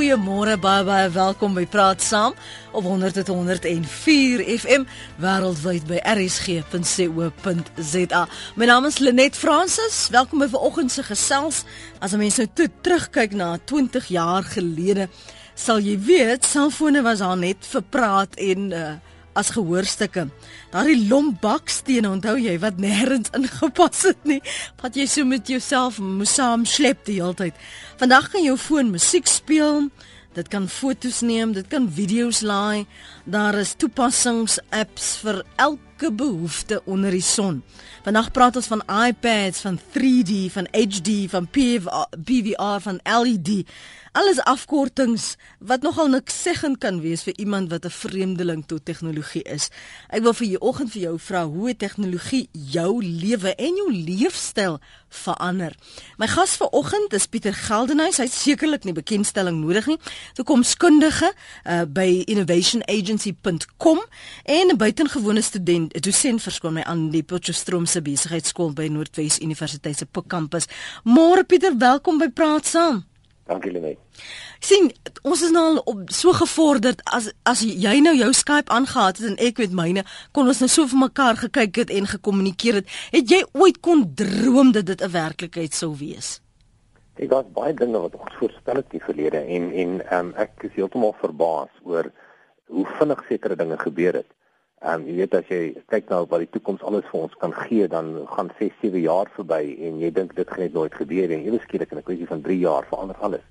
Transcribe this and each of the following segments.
goeiemôre, baie baie welkom by Praat Saam op 100.104 FM wêreldwyd by rsg.co.za. My naam is Lenet Fransis. Welkom by vanoggend se gesels. As 'n mens nou toe terugkyk na 20 jaar gelede, sal jy weet selfone was daar net vir praat en uh, as gehoorstukke. Daardie lomp bakstene, onthou jy wat nêrens ingepas het nie, wat jy so met jouself moes saam slep die hele tyd. Vandag kan jou foon musiek speel, dit kan foto's neem, dit kan video's laai. Daar is toepassings, apps vir elke behoefte onder die son. Vandag praat ons van iPads, van 3D, van HD, van PVR, van LED. Alles afkortings wat nogal niks seggend kan wees vir iemand wat 'n vreemdeling tot tegnologie is. Ek wil vir jou oggend vir jou vra hoe tegnologie jou lewe en jou leefstyl verander. My gas vanoggend is Pieter Geldenhuys. Hy sekerlik nie bekendstelling nodig nie. Toekomskundige uh, by innovationagency.com en 'n buitengewone student, 'n dosent verskoon my aan die Potchefstroom se besigheidskool by Noordwes Universiteit se Pik kampus. Môre Pieter, welkom by Praat Saam. Dankie Lenet. sien ons is nou al op so gevorderd as as jy nou jou Skype aangehaat het en ek met myne kon ons nou so vir mekaar gekyk het en gekommunikeer het. Het jy ooit kon droom dat dit 'n werklikheid sou wees? Ek het baie dinge wat ons voorspel het in die verlede en en um, ek is heeltemal verbaas oor hoe vinnig sekere dinge gebeur het. Ehm um, jy weet as jy kyk na wat die toekoms alles vir ons kan gee, dan gaan 6, 7 jaar verby en jy dink dit gaan net nooit gebeur nie. Ewe skielik in 'n kwessie van 3 jaar verander alles.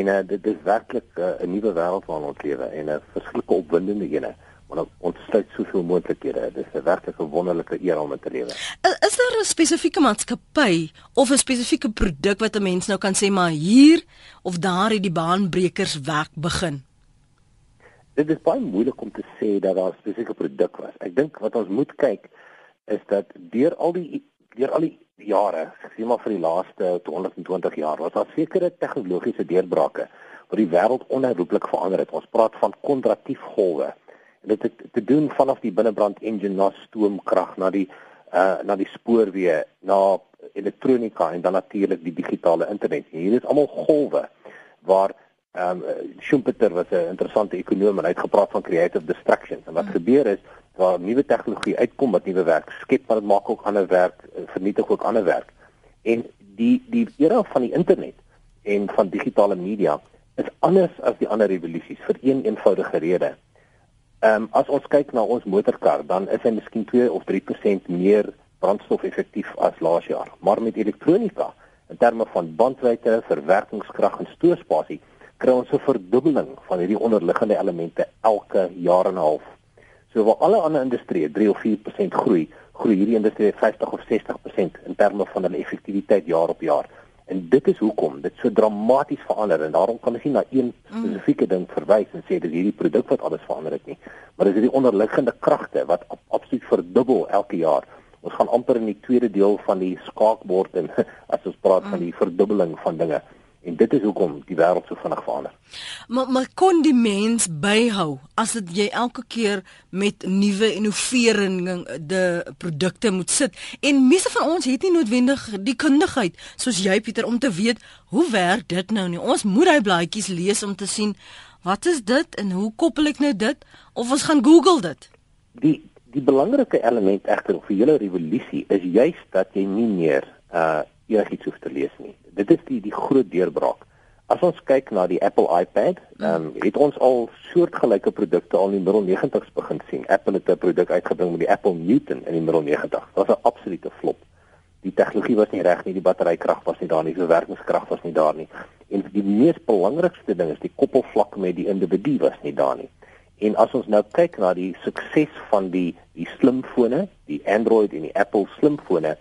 En uh, dit is werklik eh, 'n uh, nuwe wêreld waarin ons lewe en 'n uh, verskriklike opwindende ene. Want ons sluit soveel moontlikhede. Dit is 'n werklike wonderlike eer om te lewe. Is daar 'n spesifieke maatskappy of 'n spesifieke produk wat 'n mens nou kan sê maar hier of daar het die baanbrekers werk begin? Dit is baie moeilik om te sê dat daar 'n spesifieke produk was. Ek dink wat ons moet kyk is dat deur al die deur al die jare, sê maar vir die laaste 220 jaar, was daar sekere tegnologiese deurbrake wat die wêreld onherroepelik verander het. Ons praat van kontratief golwe. En dit het te doen vanaf die binnebrand engine na stoomkrag na die uh na die spoorweë, na elektronika en dan natuurlik die digitale internet. Hier is almal golwe waar ehm um, Schumpeter was 'n interessante ekonom en hy het gepraat van creative distractions. En wat mm. gebeur is waar nuwe tegnologie uitkom wat nuwe werk skep, maar dit maak ook ander werk eh, vernietig ook ander werk. En die die era van die internet en van digitale media is anders as die ander revolusies vir een eenvoudige rede. Ehm um, as ons kyk na ons motorkar, dan is hy miskien 2 of 3% meer brandstofeffektief as laas jaar. Maar met elektronika, in terme van bandwydte, verwerkingskrag en stoorspasie, kry ons 'n verdubbeling van hierdie onderliggende elemente elke jaar en 'n half. So waar alle ander industrieë 3 of 4% groei, groei hierdie industrie 50 of 60% in terme van hulle effektiwiteit jaar op jaar. En dit is hoekom dit so dramaties verander en daarom kan ons nie na een mm. spesifieke ding verwys en sê dis hierdie produk wat alles verander het nie, maar dis hierdie onderliggende kragte wat absoluut verdubbel elke jaar. Ons gaan amper in die tweede deel van die skaakbord en as ons praat van die verdubbeling van dinge. En dit is hoekom die wêreld so vinnig verander. Maar maar kon die mens byhou as dit jy elke keer met nuwe innoverende produkte moet sit? En meeste van ons het nie noodwendig die kundigheid soos jy Pieter om te weet hoe werk dit nou nie. Ons moet daai blaadjies lees om te sien wat is dit en hoe koppel ek nou dit of ons gaan Google dit. Die die belangrike element egter vir julle revolusie is juis dat jy nie meer uh enigiets hoef te lees nie. Dit is die die groot deurbraak. As ons kyk na die Apple iPad, dan um, het ons al soortgelyke produkte al in die middel 90's begin sien. Apple het 'n produk uitgebring met die Apple Newton in die middel 90's. Dit was 'n absolute flop. Die tegnologie was nie reg nie, die batterykrag was nie daar nie, die verwerkingskrag was nie daar nie. En die mees belangrikste ding is die koppelvlak met die individu was nie daar nie. En as ons nou kyk na die sukses van die die slimfone, die Android en die Apple slimfone,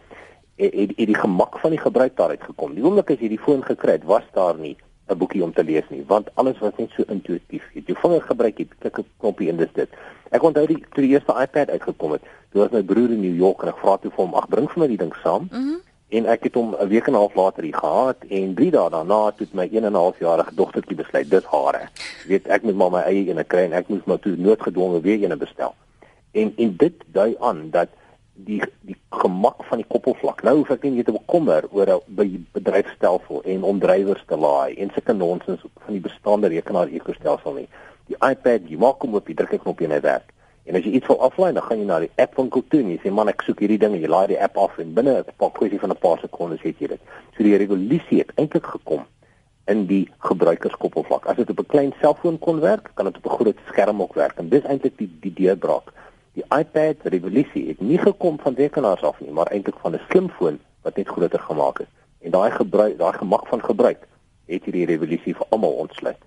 het, het, het die gemak van die gebruik daaruit gekom. Die oomblik as jy die foon gekry het, was daar nie 'n boekie om te lees nie, want alles was net so intuïtief. Jy het jou vinger gebruik, jy klik 'n knoppie en dis dit. Ek onthou die toe die eerste iPad uitgekom het, toe was my broer in New York en ek vra toe vir hom, "Ag, bring vir my die ding saam." Mm -hmm. En ek het hom 'n week en 'n half later hier gehad en 3 dae daarna het my 1 en 'n half jarige dogtertjie besluit dis hare. Jy weet, ek moet maar my eie ene kry en ek moes maar toe noodgedwonge weer eene bestel. En en dit dui aan dat die die gemak van die koppelvlak. Nou hoef ek nie te bekommer oor 'n bedryfstelsel en om drywers te laai en sulke nonsens van die bestaande rekenaar ekostelsel nie. Die iPad, jy maak hom op, jy druk 'n knopjie en hy werk. En as jy iets wil aflaai, dan gaan jy na die app winkel toe en jy sê man, ek soek hierdie ding en jy laai die app af en binne 'n paar kwessie van 'n paar sekondes het jy dit. So die revolusie het eintlik gekom in die gebruikerskoppelvlak. As dit op 'n klein selfoon kon werk, kan dit op 'n groot skerm ook werk. En dis eintlik die die deurbraak. Die iPad revolusie het nie gekom van rekenaars af nie, maar eintlik van 'n slimfoon wat net groter gemaak is. En daai gebruik, daai gemak van gebruik het hierdie revolusie vir almal ontsluit.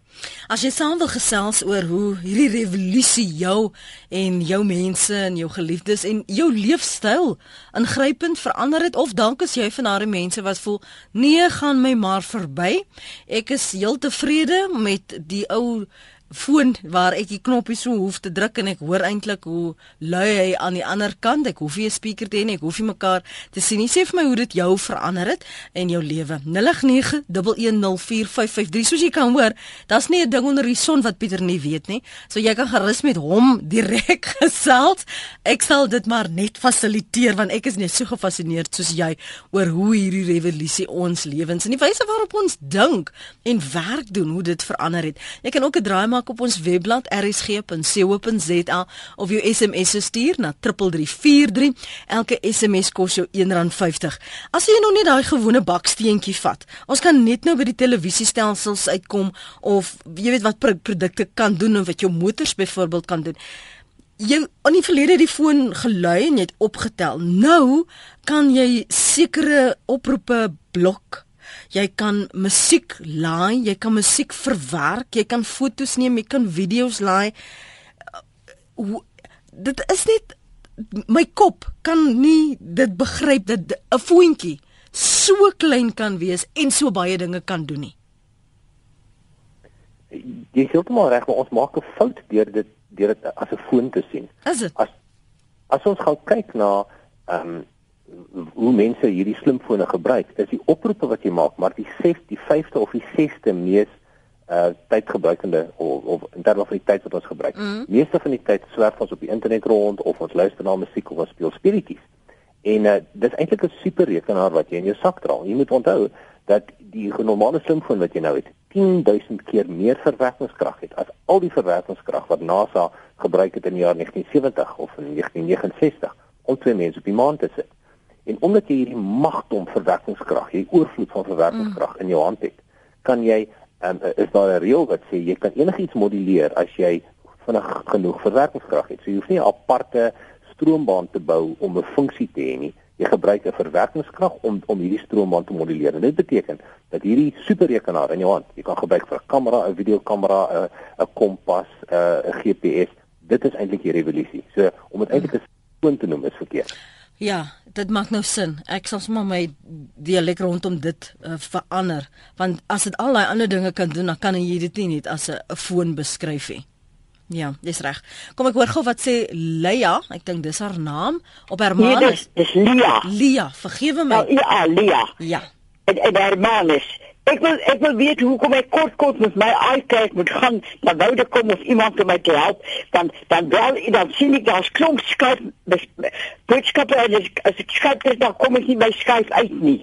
As jy saam wil gesels oor hoe hierdie revolusie jou en jou mense en jou geliefdes en jou leefstyl ingrypend verander het of dalk as jy van daardie mense wat voel nee, gaan my maar verby. Ek is heel tevrede met die ou foon waar ek die knoppie so hoef te druk en ek hoor eintlik hoe lui hy aan die ander kant. Ek hoef nie 'n speaker te hê nie, ek hoef nie mekaar te sien nie. Sê vir my hoe dit jou verander het in jou lewe. 0891104553. Soos jy kan hoor, daar's nie 'n ding onder die son wat Pieter nie weet nie. So jy kan gerus met hom direk gesels. Ek sal dit maar net fasiliteer want ek is net so gefassineerd soos jy oor hoe hierdie revolusie ons lewens en die wyse waarop ons dink en werk doen, hoe dit verander het. Jy kan ook 'n draai maak op ons webblad rsg.co.za of jou SMS stuur na 3343. Elke SMS kos jou R1.50. As jy nog nie daai gewone baksteentjie vat, ons kan net nou by die televisiestelsels uitkom of jy weet wat produkte kan doen of wat jou motors byvoorbeeld kan doen. Jy aan die verlede die foon gelui en jy het opgetel. Nou kan jy sekere oproepe blok jy kan musiek laai, jy kan musiek verwerk, jy kan foto's neem, jy kan video's laai. Dit is net my kop kan nie dit begryp dat 'n voetjie so klein kan wees en so baie dinge kan doen nie. Jy sê maar reg, maar ons maak 'n fout deur dit deur dit as 'n foon te sien. Is dit? As as ons gaan kyk na ehm um, hoe mense hierdie slimfone gebruik, is die oproepe wat jy maak, maar die 6, die 5de of die 6de mees uh tydgebruikende of, of in terme van die tyd wat ons gebruik. Mm. Meeste van die tyd swerf ons op die internet rond of ons luister na musiek of ons speel speletjies. En uh dis eintlik 'n super rekenaar wat jy in jou sak dra. Jy moet onthou dat die normale slimfoon wat jy nou het 10000 keer meer verwerkingskrag het as al die verwerkingskrag wat NASA gebruik het in die jaar 1970 of in 1969 om twee mense op die maan te sit. En omdat jy hierdie magdom verwerkingskrag, jy oorvloed van verwerkingskrag mm. in jou hand het, kan jy um, is daar 'n reël wat sê jy kan enigiets moduleer as jy vinnig genoeg verwerkingskrag het. So jy hoef nie 'n aparte stroombaan te bou om 'n funksie te hê nie. Jy gebruik 'n verwerkingskrag om om hierdie stroombaan te moduleer. En dit beteken dat hierdie superrekenaar in jou hand, jy kan gebruik vir 'n kamera, 'n videokamera, 'n 'n kompas, 'n GPS. Dit is eintlik die revolusie. So om dit eintlik 'n spoon te noem is verkeerd. Ja, dit maak nou sin. Ek sal sommer my dialek rondom dit uh, verander, want as dit al daai ander dinge kan doen, dan kan jy dit nie net as 'n foon beskryf nie. Ja, dis reg. Kom ek hoor gou wat sê Leia, ek dink dis haar naam op Hermanus. Nee, dis, dis Lia. Lia, vergewe my. Ja, ja Lia. Ja. En, en Hermanus. Ek wil ek wil weet hoe kom ek kort kort met my iPad moet gaan dan wou ek kom of iemand vir my te help dan dan bel dan sien ek daar's klomp Skype boodskappe en as, as ek skryf dit dan kom ek nie by Skype uit nie.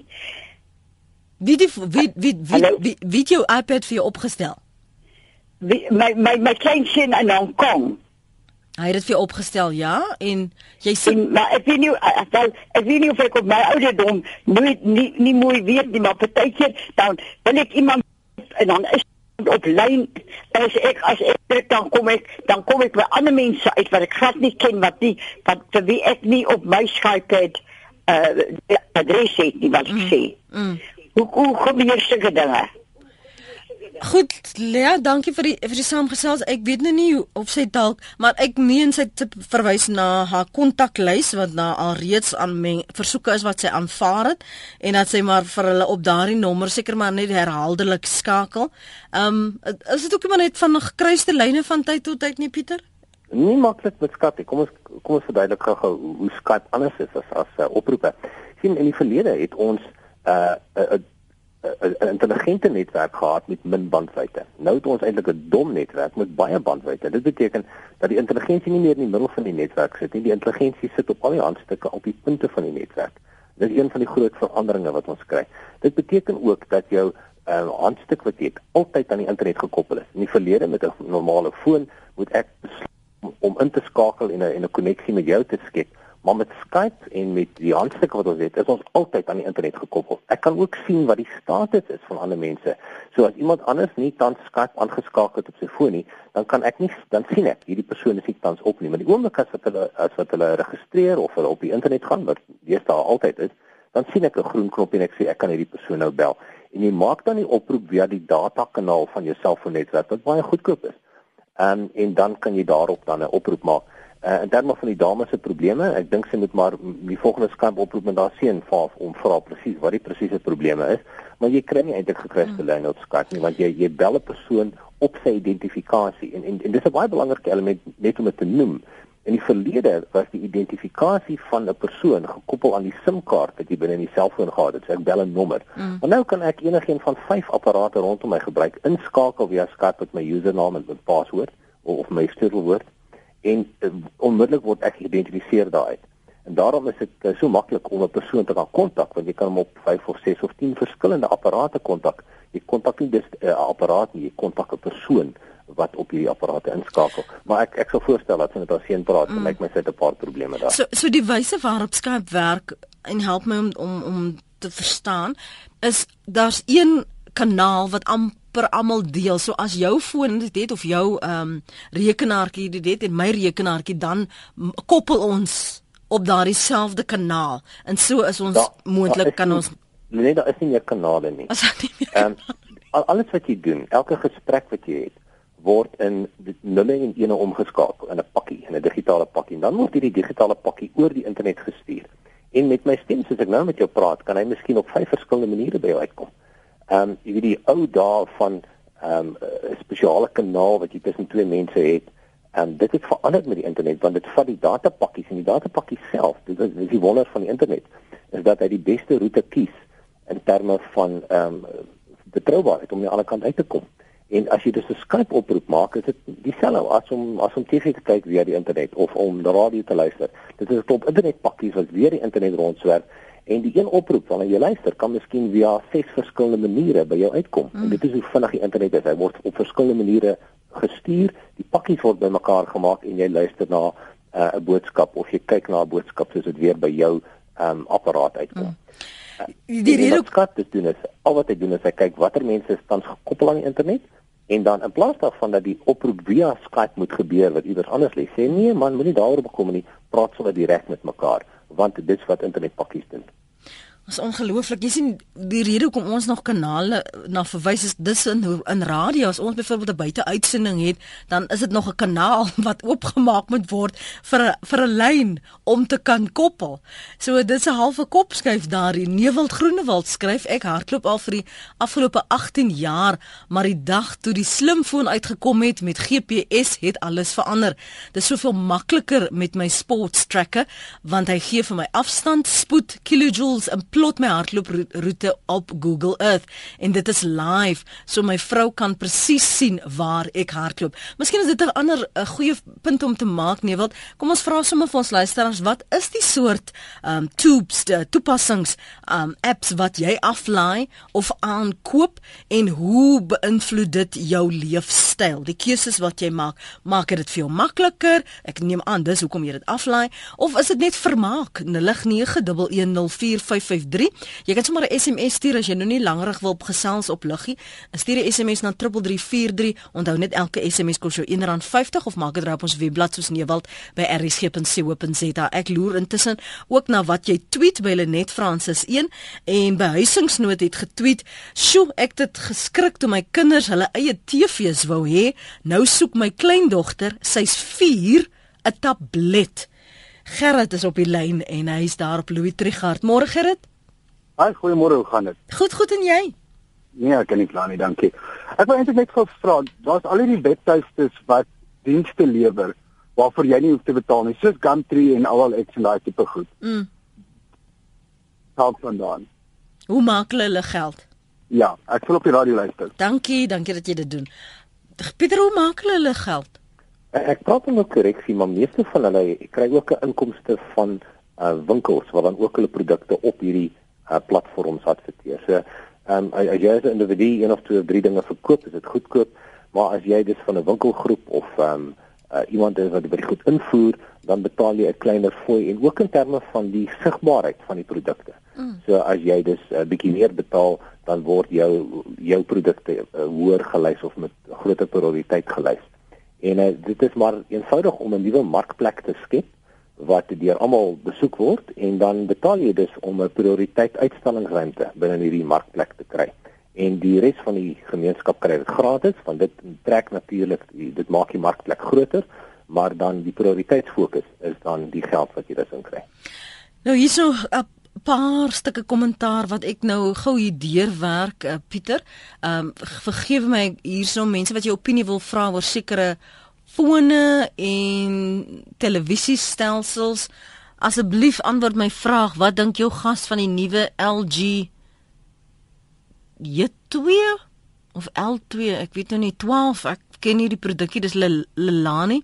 Wie die wie wie wie wie wie jou iPad vir jou opgestel? Wie, my my my klein seun in Hong Kong. Hy het dit vir opgestel, ja, en jy sê maar ek weet nie ek wel ek weet nie of ek op my ouderdom nooit nie nie mooi weet nie, maar partykeer dan wil ek iemand en dan is op lyn as ek as ek dan kom ek dan kom ek by ander mense uit wat ek glad nie ken wat nie wat vir wie ek nie op my Skype het uh adres het nie wat ek mm, sê. Mm. Hoe hoe kom jy sulke dinge? Goed, Lea, dankie vir die vir die saamgesels. Ek weet nou nie of sy dalk, maar ek meen sy het verwys na haar kontaklys wat na alreeds aan versoeke is wat sy aanvaar het en dat sy maar vir hulle op daardie nommer seker maar net herhaaldelik skakel. Ehm um, is dit ook maar net van gekruiste lyne van tyd tot tyd nie Pieter? Nie maklik met Skype. Kom ons kom ons verduidelik gou hoe Skype anders is as as uh, oproepe. sien in die verlede het ons 'n uh, 'n uh, 'n intelligente netwerk gehad met min bandwydte. Nou het ons eintlik 'n dom netwerk met baie bandwydte. Dit beteken dat die intelligensie nie meer in die middel van die netwerk sit nie. Die intelligensie sit op al die handstukke op die punte van die netwerk. Dit is een van die groot veranderinge wat ons kry. Dit beteken ook dat jou uh, handstuk wat jy altyd aan die internet gekoppel is. In die verlede met 'n normale foon moet ek om in te skakel en 'n en 'n koneksie met jou te skep maar met Skype en met die handstukke wat ons het, is ons altyd aan die internet gekoppel. Ek kan ook sien wat die status is van ander mense. So as iemand anders nie tans Skype aangeskakel het op sy foon nie, dan kan ek nie dan sien ek hierdie persoon is nie tans op nie. Maar die oomblik as wat hulle as wat hulle registreer of hulle op die internet gaan, wat deesdae altyd is, dan sien ek 'n groen knop en ek sê ek kan hierdie persoon nou bel. En jy maak dan die oproep via die datakanaal van jou selfoonnetwerk wat baie goedkoop is. Um, en dan kan jy daarop dan 'n oproep maak. Uh, in terme van die dames se probleme, ek dink sy moet maar die volgende skamp oproep met daar seën vir om vra presies wat die presiese probleme is, maar jy kry nie eintlik gekruiste mm. lyne op Skype nie want jy jy bel 'n persoon op sy identifikasie en en, en dis 'n baie belangrike element net om dit te noem. In die verlede was die identifikasie van 'n persoon gekoppel aan die SIM-kaart wat jy binne in die selfoon gehad het. So ek bel 'n nommer. Mm. Maar nou kan ek enigiets van vyf apparate rondom my gebruik inskakel via Skype met my username en my paswoord of my sleutelwoord en uh, onmiddellik word ek geïdentifiseer daaruit. En daarom is dit uh, so maklik om 'n persoon te kan kontak want jy kan hom op 5 of 6 of 10 verskillende apparate kontak. Jy kontak nie dis 'n uh, apparaat nie, jy kontak 'n persoon wat op hierdie apparate inskakel. Maar ek ek sou voorstel dat as jy met haar seun praat, mm. lyk my sy het 'n paar probleme daar. So so die wyse waarop Skype werk en help my om om om te verstaan is daar's een kanaal wat am per almal deel. So as jou foon dit het of jou ehm um, rekenaartjie dit het en my rekenaartjie dan koppel ons op daardie selfde kanaal. En so is ons moontlik kan ons Nee, daar is nie meer kanale nie. Ehm um, alles wat jy doen, elke gesprek wat jy het word in nulle en ene omgeskakel in 'n pakkie, in 'n digitale pakkie. En dan word hierdie digitale pakkie oor die internet gestuur. En met my stem soos ek nou met jou praat, kan hy miskien op vyf verskillende maniere by jou uitkom. Ehm um, jy weet die ou dae van ehm um, 'n spesiale kanaal wat jy tussen twee mense het. En dit het verander met die internet want dit vat die datapakkies en die datapakkies self. Dit is, dit is die wonder van die internet is dat hy die beste roete kies in terme van ehm um, betroubaarheid om aan die ander kant uit te kom. En as jy dus 'n Skype oproep maak, is dit dieselfde as om as om TV te kyk via die internet of om die radio te luister. Dit is 'n klop internetpakkies wat weer die internet rondswerf En die een oproep waarna jy luister kan miskien via ses verskillende maniere by jou uitkom. Mm. En dit is hoe vinnig die internet is. Hy word op verskillende maniere gestuur. Die pakkies word bymekaar gemaak en jy luister na 'n uh, boodskap of jy kyk na 'n boodskap soos dit weer by jou um, apparaat uitkom. Mm. Uh, die rede wat dit doen is al wat hy doen is hy kyk watter mense is tans gekoppel aan die internet en dan in plaas daarvan dat die oproep via Skype moet gebeur wat iewers anders lê sê nee man moenie daaroor bekom nie praat sommer direk met mekaar want dit is wat internetpakkies doen is ongelooflik. Jy sien die rede hoekom ons nog kanale na verwys is dis in in radio as ons byvoorbeeld 'n buiteuitsending het, dan is dit nog 'n kanaal wat oopgemaak moet word vir vir 'n lyn om te kan koppel. So dis 'n halfe kop skuif daar in Newald Groenewald skryf ek hardloop al vir die afgelope 18 jaar, maar die dag toe die slimfoon uitgekom het met GPS het alles verander. Dis soveel makliker met my sports tracker want hy gee vir my afstand, spoed, kilojoules en plot my hardlooproete op Google Earth en dit is live so my vrou kan presies sien waar ek hardloop. Miskien is dit 'n ander 'n goeie punt om te maak nee wat kom ons vra sommer vir ons luisteraars wat is die soort um tubes die toepassings um apps wat jy aflaai of aankoop en hoe beïnvloed dit jou leefstyl? Die keuses wat jy maak, maak dit vir jou makliker? Ek neem aan dis hoekom jy dit aflaai of is dit net vermaak? 0891104553 Jy kan sommer 'n SMS stuur as jy nou nie langerig wil gesels op luggie. Stuur 'n SMS na 3343. Onthou net elke SMS kos jou R1.50 of maak dit op ons webblad soos Newald by rsg.co.za. Ek loer intussen ook na wat jy tweet by Lenet Francis 1 en behuisingsnoot het getweet: "Sjoe, ek het geskrik toe my kinders hulle eie TV's wou hê. Nou soek my kleindogter, sy's 4, 'n tablet." Gerrit is op die lyn en hy's daar op Louis Trigard. Môre Gerrit? Haai, goeiemôre, hoe gaan dit? Goed, goed en jy? Nee, ek kan nie kla nie, dankie. Ek wil eintlik net vra, daar's al hierdie webtuistes wat dienste lewer waarvoor jy nie hoef te betaal nie, soos Gumtree en ek en daai tipe goed. Mm. Help vandaan. Hoe maak hulle geld? Ja, ek sal op die radio luister. Dankie, dankie dat jy dit doen. Pieter, hoe maak hulle geld? Ek praat dan ook korreksie, maar meeste van hulle kry ook 'n inkomste van uh winkels wat dan ook hulle produkte op hierdie uh platforms adverteer. So, ehm um, as jy as 'n individu een of twee of drie dinge verkoop, is dit goedkoop, maar as jy dis van 'n winkelgroep of ehm um, uh, iemand is wat baie goed invoer, dan betaal jy 'n kleiner fooi en ook in terme van die sigbaarheid van die produkte. Mm. So as jy dus 'n uh, bietjie meer betaal, dan word jou jou produkte uh, hoër gelys of met groter prioriteit gelys. En uh, dit is maar eenvoudig om 'n nuwe markplek te skep wat deur almal besoek word en dan betaal jy dus om 'n prioriteit uitstallingsruimte binne hierdie markplek te kry en die res van die gemeenskap kry dit gratis want dit trek natuurlik dit maak die markplek groter maar dan die prioriteitsfokus is dan die geld wat jy dus inkry. Nou hierso 'n paar stukke kommentaar wat ek nou gou hier deurwerk uh, Pieter. Ehm um, vergewe my hierso mense wat jou opinie wil vra oor sekere fone en televisiestelsels. Asseblief antwoord my vraag, wat dink jou gas van die nuwe LG J2 of L2, ek weet nou nie 12, ek ken nie die produkkie, dis Lelani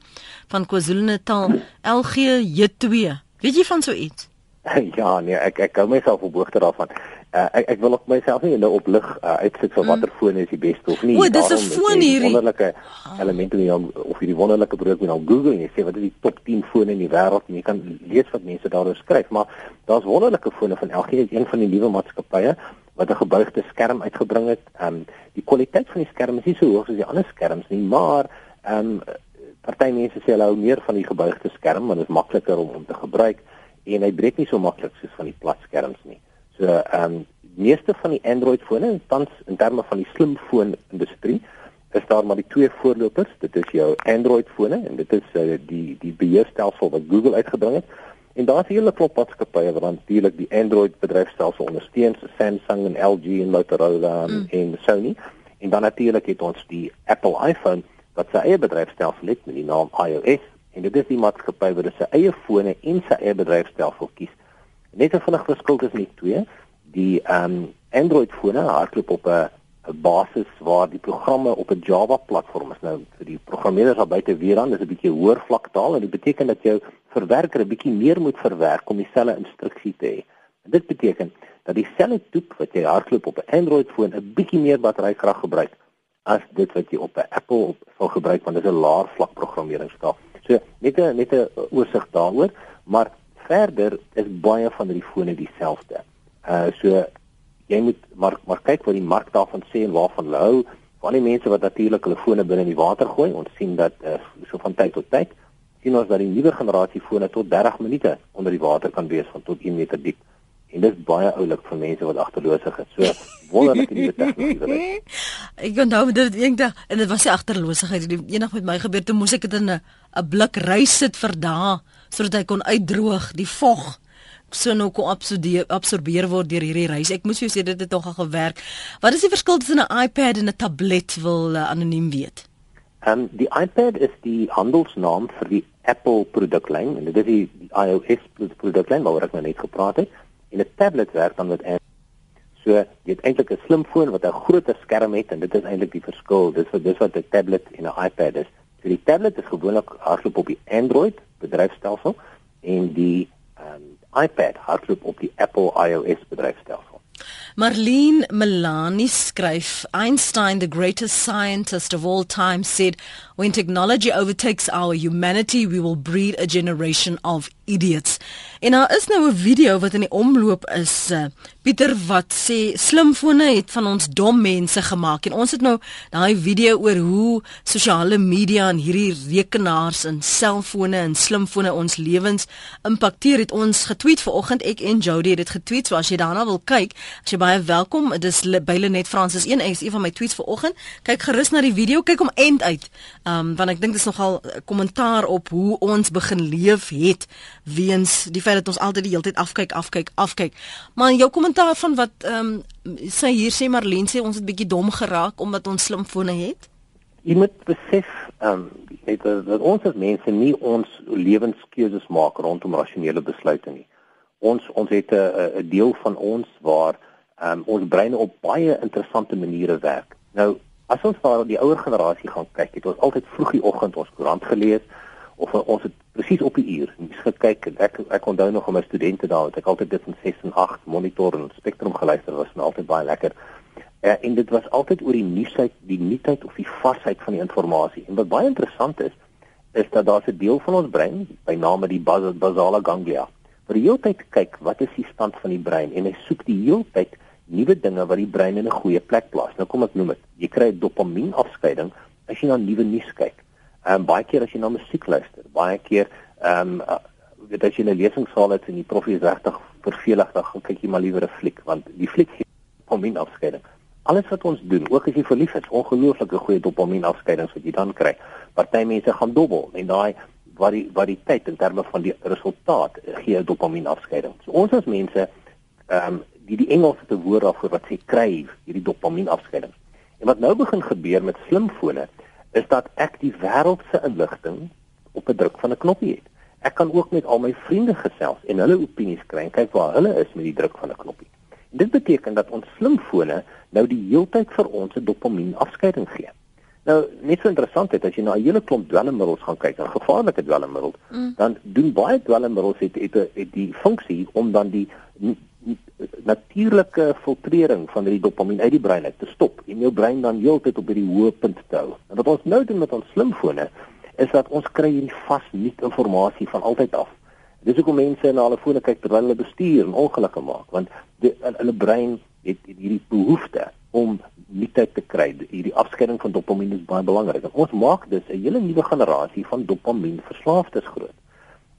van KwaZulu-Natal, LG J2. Weet jy van so iets? Ja, nee, ek ek hou myself op hoogte daarvan. Uh, ek ek wil ook myself nie nou op lig uh, uitsit vir watter mm. foon is die beste of nie. O, dis 'n foon hierdie. Wonderlike elemente in jou of hierdie wonderlike produk met nou Google en jy sê wat is die top 10 fone in die wêreld en jy kan lees wat mense daaroor skryf, maar daar's wonderlike fone van LG, is een van die nuwe maatskappye wat 'n gebuigde skerm uitgebring het. Ehm um, die kwaliteit van die skerm is nie so hoog soos die ander skerms nie, maar ehm um, party mense sê hulle hou meer van die gebuigde skerm want dit is makliker om om te gebruik en hy breek nie so maklik soos van die plat skerms nie. So ehm um, meeste van die Android fone tans in terme van die slimfoon industrie is daar maar die twee voorlopers. Dit is jou Android fone en dit is uh, die die beheerstelsel wat Google uitgebring het. En daar's 'n hele klop maatskappye wat natuurlik die Android bedryfstelsel ondersteun, so Samsung en LG en Motorola mm. en Sony. En dan natuurlik het ons die Apple iPhone wat sy eie bedryfstelsel het met die naam iOS en dit is die maatskappy wat sy eie fone en sy eie bedryfstelsel kies. Net 'n vinnige verskil tussen die twee. Die ehm um, Android fone hardloop op 'n basis waar die programme op 'n Java platform is. Nou vir die programmeerders daar buite weer dan, dis 'n bietjie hoër vlak taal en dit beteken dat jou verwerker 'n bietjie meer moet verwerk om dieselfde instruksie te hê. En dit beteken dat dieselfde toep wat jy hardloop op 'n Android foon 'n bietjie meer batterykrag gebruik as dit wat jy op 'n Apple sal gebruik want dit is 'n laer vlak programmeringstaal. So net 'n net 'n oorsig daaroor, maar verder is baie van die fone dieselfde. Uh so jy moet maar maar kyk wat die mark daarvan sê en waarvan hulle hou. Van die mense wat natuurlik hulle fone binne in die water gooi, ons sien dat uh, so van tyd tot tyd sien ons dat die nuwe generasie fone tot 30 minute onder die water kan wees van tot 1 meter diep. En dit is baie oulik vir mense wat agterloosig is. So wonderlik die tegnologie. ek onthou dit eendag en dit was nie agterloosigheid nie. Eendag met my gebeur toe moes ek dit in 'n 'n blik rys sit vir dae sodat hy kon uitdroog, die vog so nou kon absorbeer absorbeer word deur hierdie reis. Ek moes jou sê dit het tog al gewerk. Wat is die verskil tussen 'n iPad en 'n tablet wil uh, anoniem weet? Ehm um, die iPad is die handelsnaam vir die Apple produklyn en dit is die, die iOS produklyn waaroor ek nou net gepraat het. En 'n tablet werk dan met Android. So jy het eintlik 'n slimfoon wat 'n groter skerm het en dit is eintlik die verskil. Dis wat dis wat 'n tablet en 'n iPad is. So die tablet is gewoonlik hardloop op die Android bedryfstelsel en die um, iPad hardloop op die Apple iOS bedryfstelsel. Marlene Melani skryf Einstein the greatest scientist of all time said when technology overtakes our humanity we will breed a generation of idiots. En daar is nou 'n video wat in die omloop is. Uh, Pieter wat sê slimfone het van ons dom mense gemaak en ons het nou daai video oor hoe sosiale media en hierdie rekenaars en selfone en slimfone ons lewens impakteer het ons getweet vanoggend ek en Jody het dit getweet so as jy daarna wil kyk as jy baie welkom dis byle net Francis 1 is een van my tweets vanoggend kyk gerus na die video kyk hom end uit um, want ek dink dis nogal kommentaar op hoe ons begin leef het weens die feit dat ons altyd die hele tyd afkyk, afkyk, afkyk. Maar jou kommentaar van wat ehm um, sê hier sê Marlene sê ons het bietjie dom geraak omdat ons slimfone het. Jy moet besef ehm um, net dat ons as mense nie ons lewenskeuses maak rondom rasionele besluite nie. Ons ons het 'n deel van ons waar um, ons breine op baie interessante maniere werk. Nou, as ons na die ouer generasie gaan kyk, het ons altyd vroeg die oggend ons koerant gelees of ons het presies op die uur nuus gekyk en ek ek onthou nog om my studente daar het ek altyd tussen 6 en 8 monitor en spektrum geluister was nou altyd baie lekker. Uh, en dit was altyd oor die nuusheid, die nuutheid of die varsheid van die inligting. En wat baie interessant is, is dat daar 'n deel van ons brein, by name die bas basale ganglia, wat die hele tyd kyk wat is die stand van die brein en hy soek die hele tyd nuwe dinge wat die brein in 'n goeie plek plaas. Nou kom ek noem dit. Jy kry dopamien afskeiding as jy na nuwe nuus kyk. Ehm um, baie keer as jy na musiek luister, baie keer ehm um, weet as jy 'n lesingsaal het en die proffie is regtig vervelig, dan kyk jy maar liewer 'n fliek want die fliek gee dopamien afskeiding. Alles wat ons doen, ook as jy verlief is, ongelooflike goeie dopamien afskeidings wat jy dan kry. Party mense gaan dobbel en daai wat die wat die tyd in terme van die resultaat gee dopamien afskeiding. So ons as mense ehm um, die die Engelse te woord daarvoor wat sê kryf hierdie dopamien afskeiding. En wat nou begin gebeur met slimfone is dat ek die wêreld se inligting op 'n druk van 'n knoppie het. Ek kan ook met al my vriende gesels en hulle opinies kry en kyk waar hulle is met die druk van 'n knoppie. En dit beteken dat ons slimfone nou die heeltyd vir ons 'n dopamien afskeiding gee. Nou, net so interessant is as jy na 'n hele klomp dwelmmiddels gaan kyk, 'n gevaarlike dwelmmiddel, mm. dan doen baie dwelmmiddels het, het, het die funksie om dan die natuurlike filtrering van die dopamien uit die brein uit te stop en jou brein dan heeltyd op hierdie hoë punt te hou. En wat ons nou doen met ons slimfone is dat ons kry hierdie vas nuut inligting van altyd af. Dis hoekom mense na hulle fone kyk terwyl hulle bestuur en ongelukke maak want die, hulle brein het hierdie behoefte om nuutheid te kry. Hierdie afskeiding van dopamien is baie belangrik. Ons maak dus 'n hele nuwe generasie van dopamien verslaafdes groot.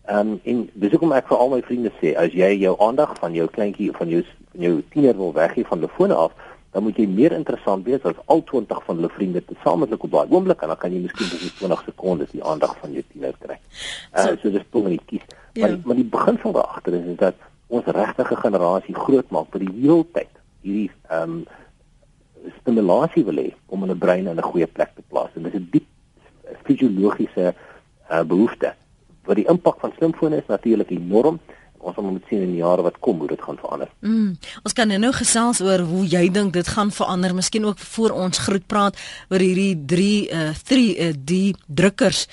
Ehm um, en dis hoekom ek vir al my vriende sê as jy jou aandag van jou kleintjie van jou van jou tiener wil weggee van die fone af, dan moet jy meer interessant wees as al 20 van hulle vriende tesamentlik op daai oomblik en dan kan jy miskien vir 20 sekondes die aandag van jou tiener kry. Uh, so, so dis toe nie kies. Ja. Maar, maar die begin van daagter is, is dat ons regtige generasie groot maak vir die heeltyd hierdie ehm um, stimulasie wil hê om hulle brein in 'n goeie plek te plaas en dis 'n diep fisiologiese uh, behoefte wat die impak van slimfone is natuurlik enorm. Ons moet sien in die jare wat kom hoe dit gaan verander. Mm, ons kan nou gesels oor hoe jy dink dit gaan verander. Miskien ook voor ons groet praat oor hierdie 3 uh 3D uh, drukkers.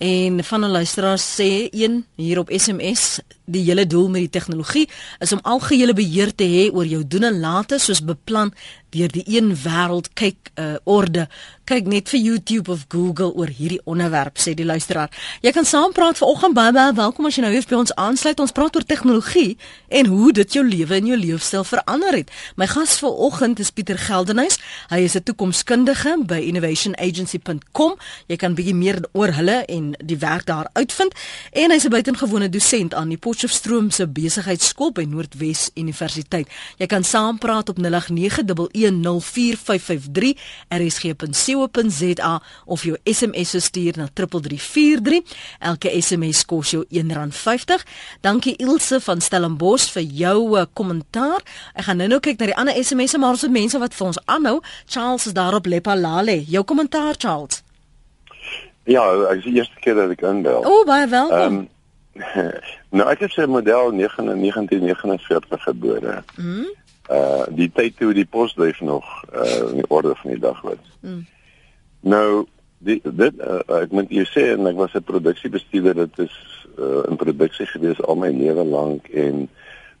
En van 'n luisteraar sê een hier op SMS, die hele doel met die tegnologie is om algehele beheer te hê oor jou doen en late soos beplan deur die een wêreld kyk uh, orde kyk net vir YouTube of Google oor hierdie onderwerp sê die luisteraar. Jy kan saampraat vanoggend baie baie welkom as jy nou weer by ons aansluit. Ons praat oor tegnologie en hoe dit jou lewe en jou leefstyl verander het. My gas vanoggend is Pieter Geldenhuys. Hy is 'n toekomskundige by innovationagency.com. Jy kan bietjie meer oor hulle en die werk daar uitvind en hy's 'n buitengewone dosent aan die Potchefstroom se besigheidskool by Noordwes Universiteit. Jy kan saampraat op 0891104553 rsg.co rsg.co.za of jou SMS stuur na 3343. Elke SMS kos jou R1.50. Dankie Ilse van Stellenbosch vir jou uh, kommentaar. Ek gaan nou-nou kyk na die ander SMS'e maar ons het mense wat vir ons aanhou. Charles is daar op Lepalale. Jou kommentaar Charles. Ja, ek is die eerste keer dat ek inbel. O, oh, baie welkom. Um, nou ek is 'n model 1949 gebore. Mhm. Uh die tyd toe die posduif nog uh in die orde van die dag was. Mhm. Nou die, dit uh, ek moet jou sê en ek was 'n produksiebestuurder dit is uh, in produksie gewees al my lewe lank en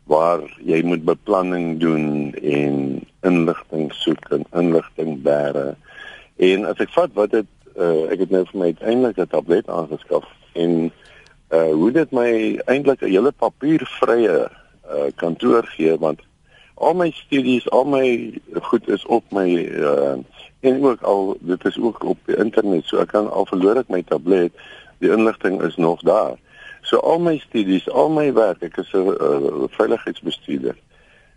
waar jy moet beplanning doen en inligting soek en inligting bære. En as ek vat wat dit uh, ek het nou vir my uiteindelik 'n tablet aangeskaf en uh hoe dit my eintlik 'n hele papiervrye uh kantoor gee want al my studies, al my goed is op my uh en ook al dit is ook op die internet so ek kan al verloor ek my tablet die inligting is nog daar. So al my studies al my werk ek is 'n uh, veiligheidsbestuurder.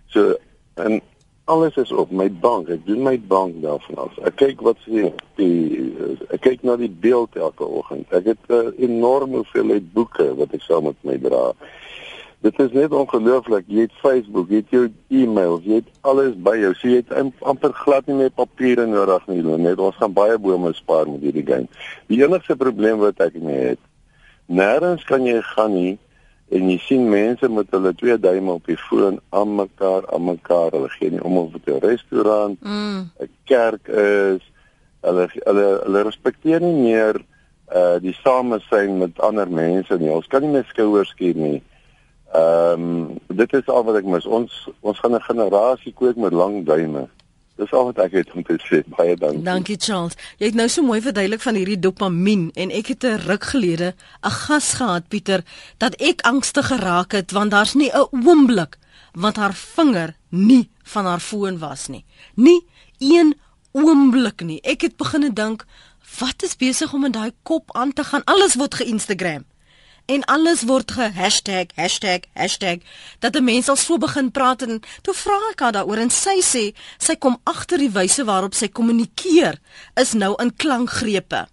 So en alles is op my bank ek doen my bank daarvan af ek kyk wat sê die ek kyk na die beeld elke oggend ek het 'n uh, enorme hoeveelheid boeke wat ek saam met my dra Dit is net ongelooflik. Jy het Facebook, jy het jou e-mail, jy het alles by jou. So jy het amper glad nie meer papiere nodig nie. Net ons gaan baie bome spaar met hierdie game. Die enigste probleem wat ek mee het, nêrens kan jy gaan nie en jy sien mense met hulle twee duime op die foon aan mekaar, aan mekaar. Hulle gee nie om of dit 'n restaurant, 'n mm. kerk is. Hulle hulle hulle respekteer nie meer uh die samesyn met ander mense nie. Ons kan nie meer skouers skier nie. Ehm um, dit is al wat ek mis. Ons ons gaan 'n generasie kweek met lang duime. Dis al wat ek het om te sê. Baie dankie. Dankie Charles. Jy het nou so mooi verduidelik van hierdie dopamien en ek het 'n ruk gelede 'n gas gehad Pieter dat ek angstig geraak het want daar's nie 'n oomblik wat haar vinger nie van haar foon was nie. Nie een oomblik nie. Ek het begine dink wat is besig om in daai kop aan te gaan? Alles word ge-Instagram en alles word ge-hashtag hashtag hashtag dat 'n mens al so begin praat en toe vra ek haar daaroor en sy sê sy kom agter die wyse waarop sy kommunikeer is nou in klankgrepe.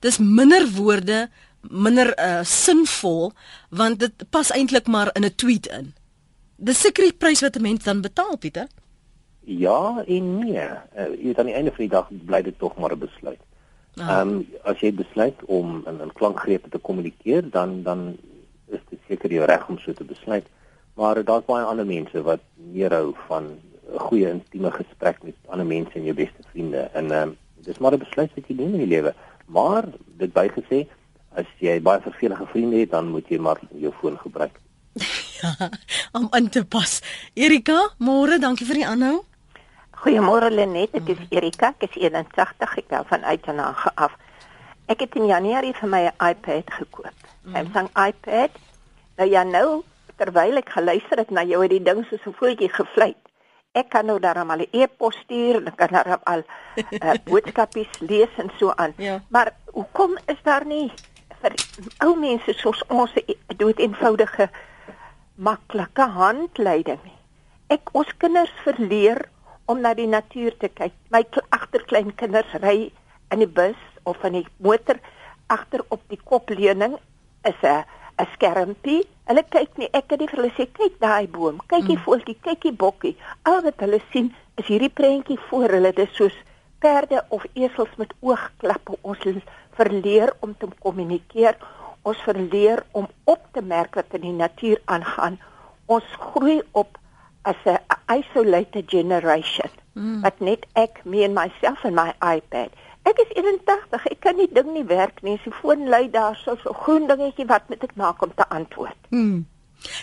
Dis minder woorde, minder uh, sinvol want dit pas eintlik maar in 'n tweet in. Dis seker die prys wat 'n mens dan betaal, Pieter. Ja en nee. Uh, jy weet aan die einde van die dag bly dit tog maar 'n besluit. Ah. Ehm um, as jy besluit om in 'n klankgreep te kommunikeer, dan dan is dit seker jou reg om so te besluit. Maar daar's baie ander mense wat meer hou van 'n goeie intieme gesprek met ander mense en jou beste vriende. En ehm um, dis maar 'n besluit wat jy neem in die lewe. Maar dit bygesê, as jy baie vervelige vriende het, dan moet jy maar jou foon gebruik. ja, om in te pas. Erika, môre, dankie vir die aanhou. Goeiemôre Lenet, ek is Erika, ek is 81, ek bel van Uitenhage af. Ek het in Januarie vir my 'n iPad gekoop. Mm. Samsung iPad. Nou ja, nou terwyl ek geluister het na jou het die ding so 'n voetjie gevlieg. Ek kan nou daarom al 'n e-pos stuur ek kan daarom al uh, boodskapies lees en so aan. Ja. Maar hoekom is daar nie vir ou mense soos ons 'n dood eenvoudige maklike handleiding nie? Ek ons kinders verleer om na die natuur te kyk. My agterkleinkinders ry in die bus of in die motor agter op die kopleuning is 'n 'n skermpie. Hulle kyk nie. Ek het die vir hulle sê kyk daai boom, kyk die mm. voeltjie, kyk die bokkie. Al wat hulle sien is hierdie prentjie voor hulle. Dit is soos perde of esels met oogklappe. Ons verleer om te kommunikeer. Ons verleer om op te merk wat in die natuur aangaan. Ons groei op as 'n isolated generation. Mm. Wat net ek, me en myself en my iPad. Ek is 81, ek kan nie ding nie werk nie. Sy foon lui daar so so groen dingetjie wat moet ek maak om te antwoord? Mm.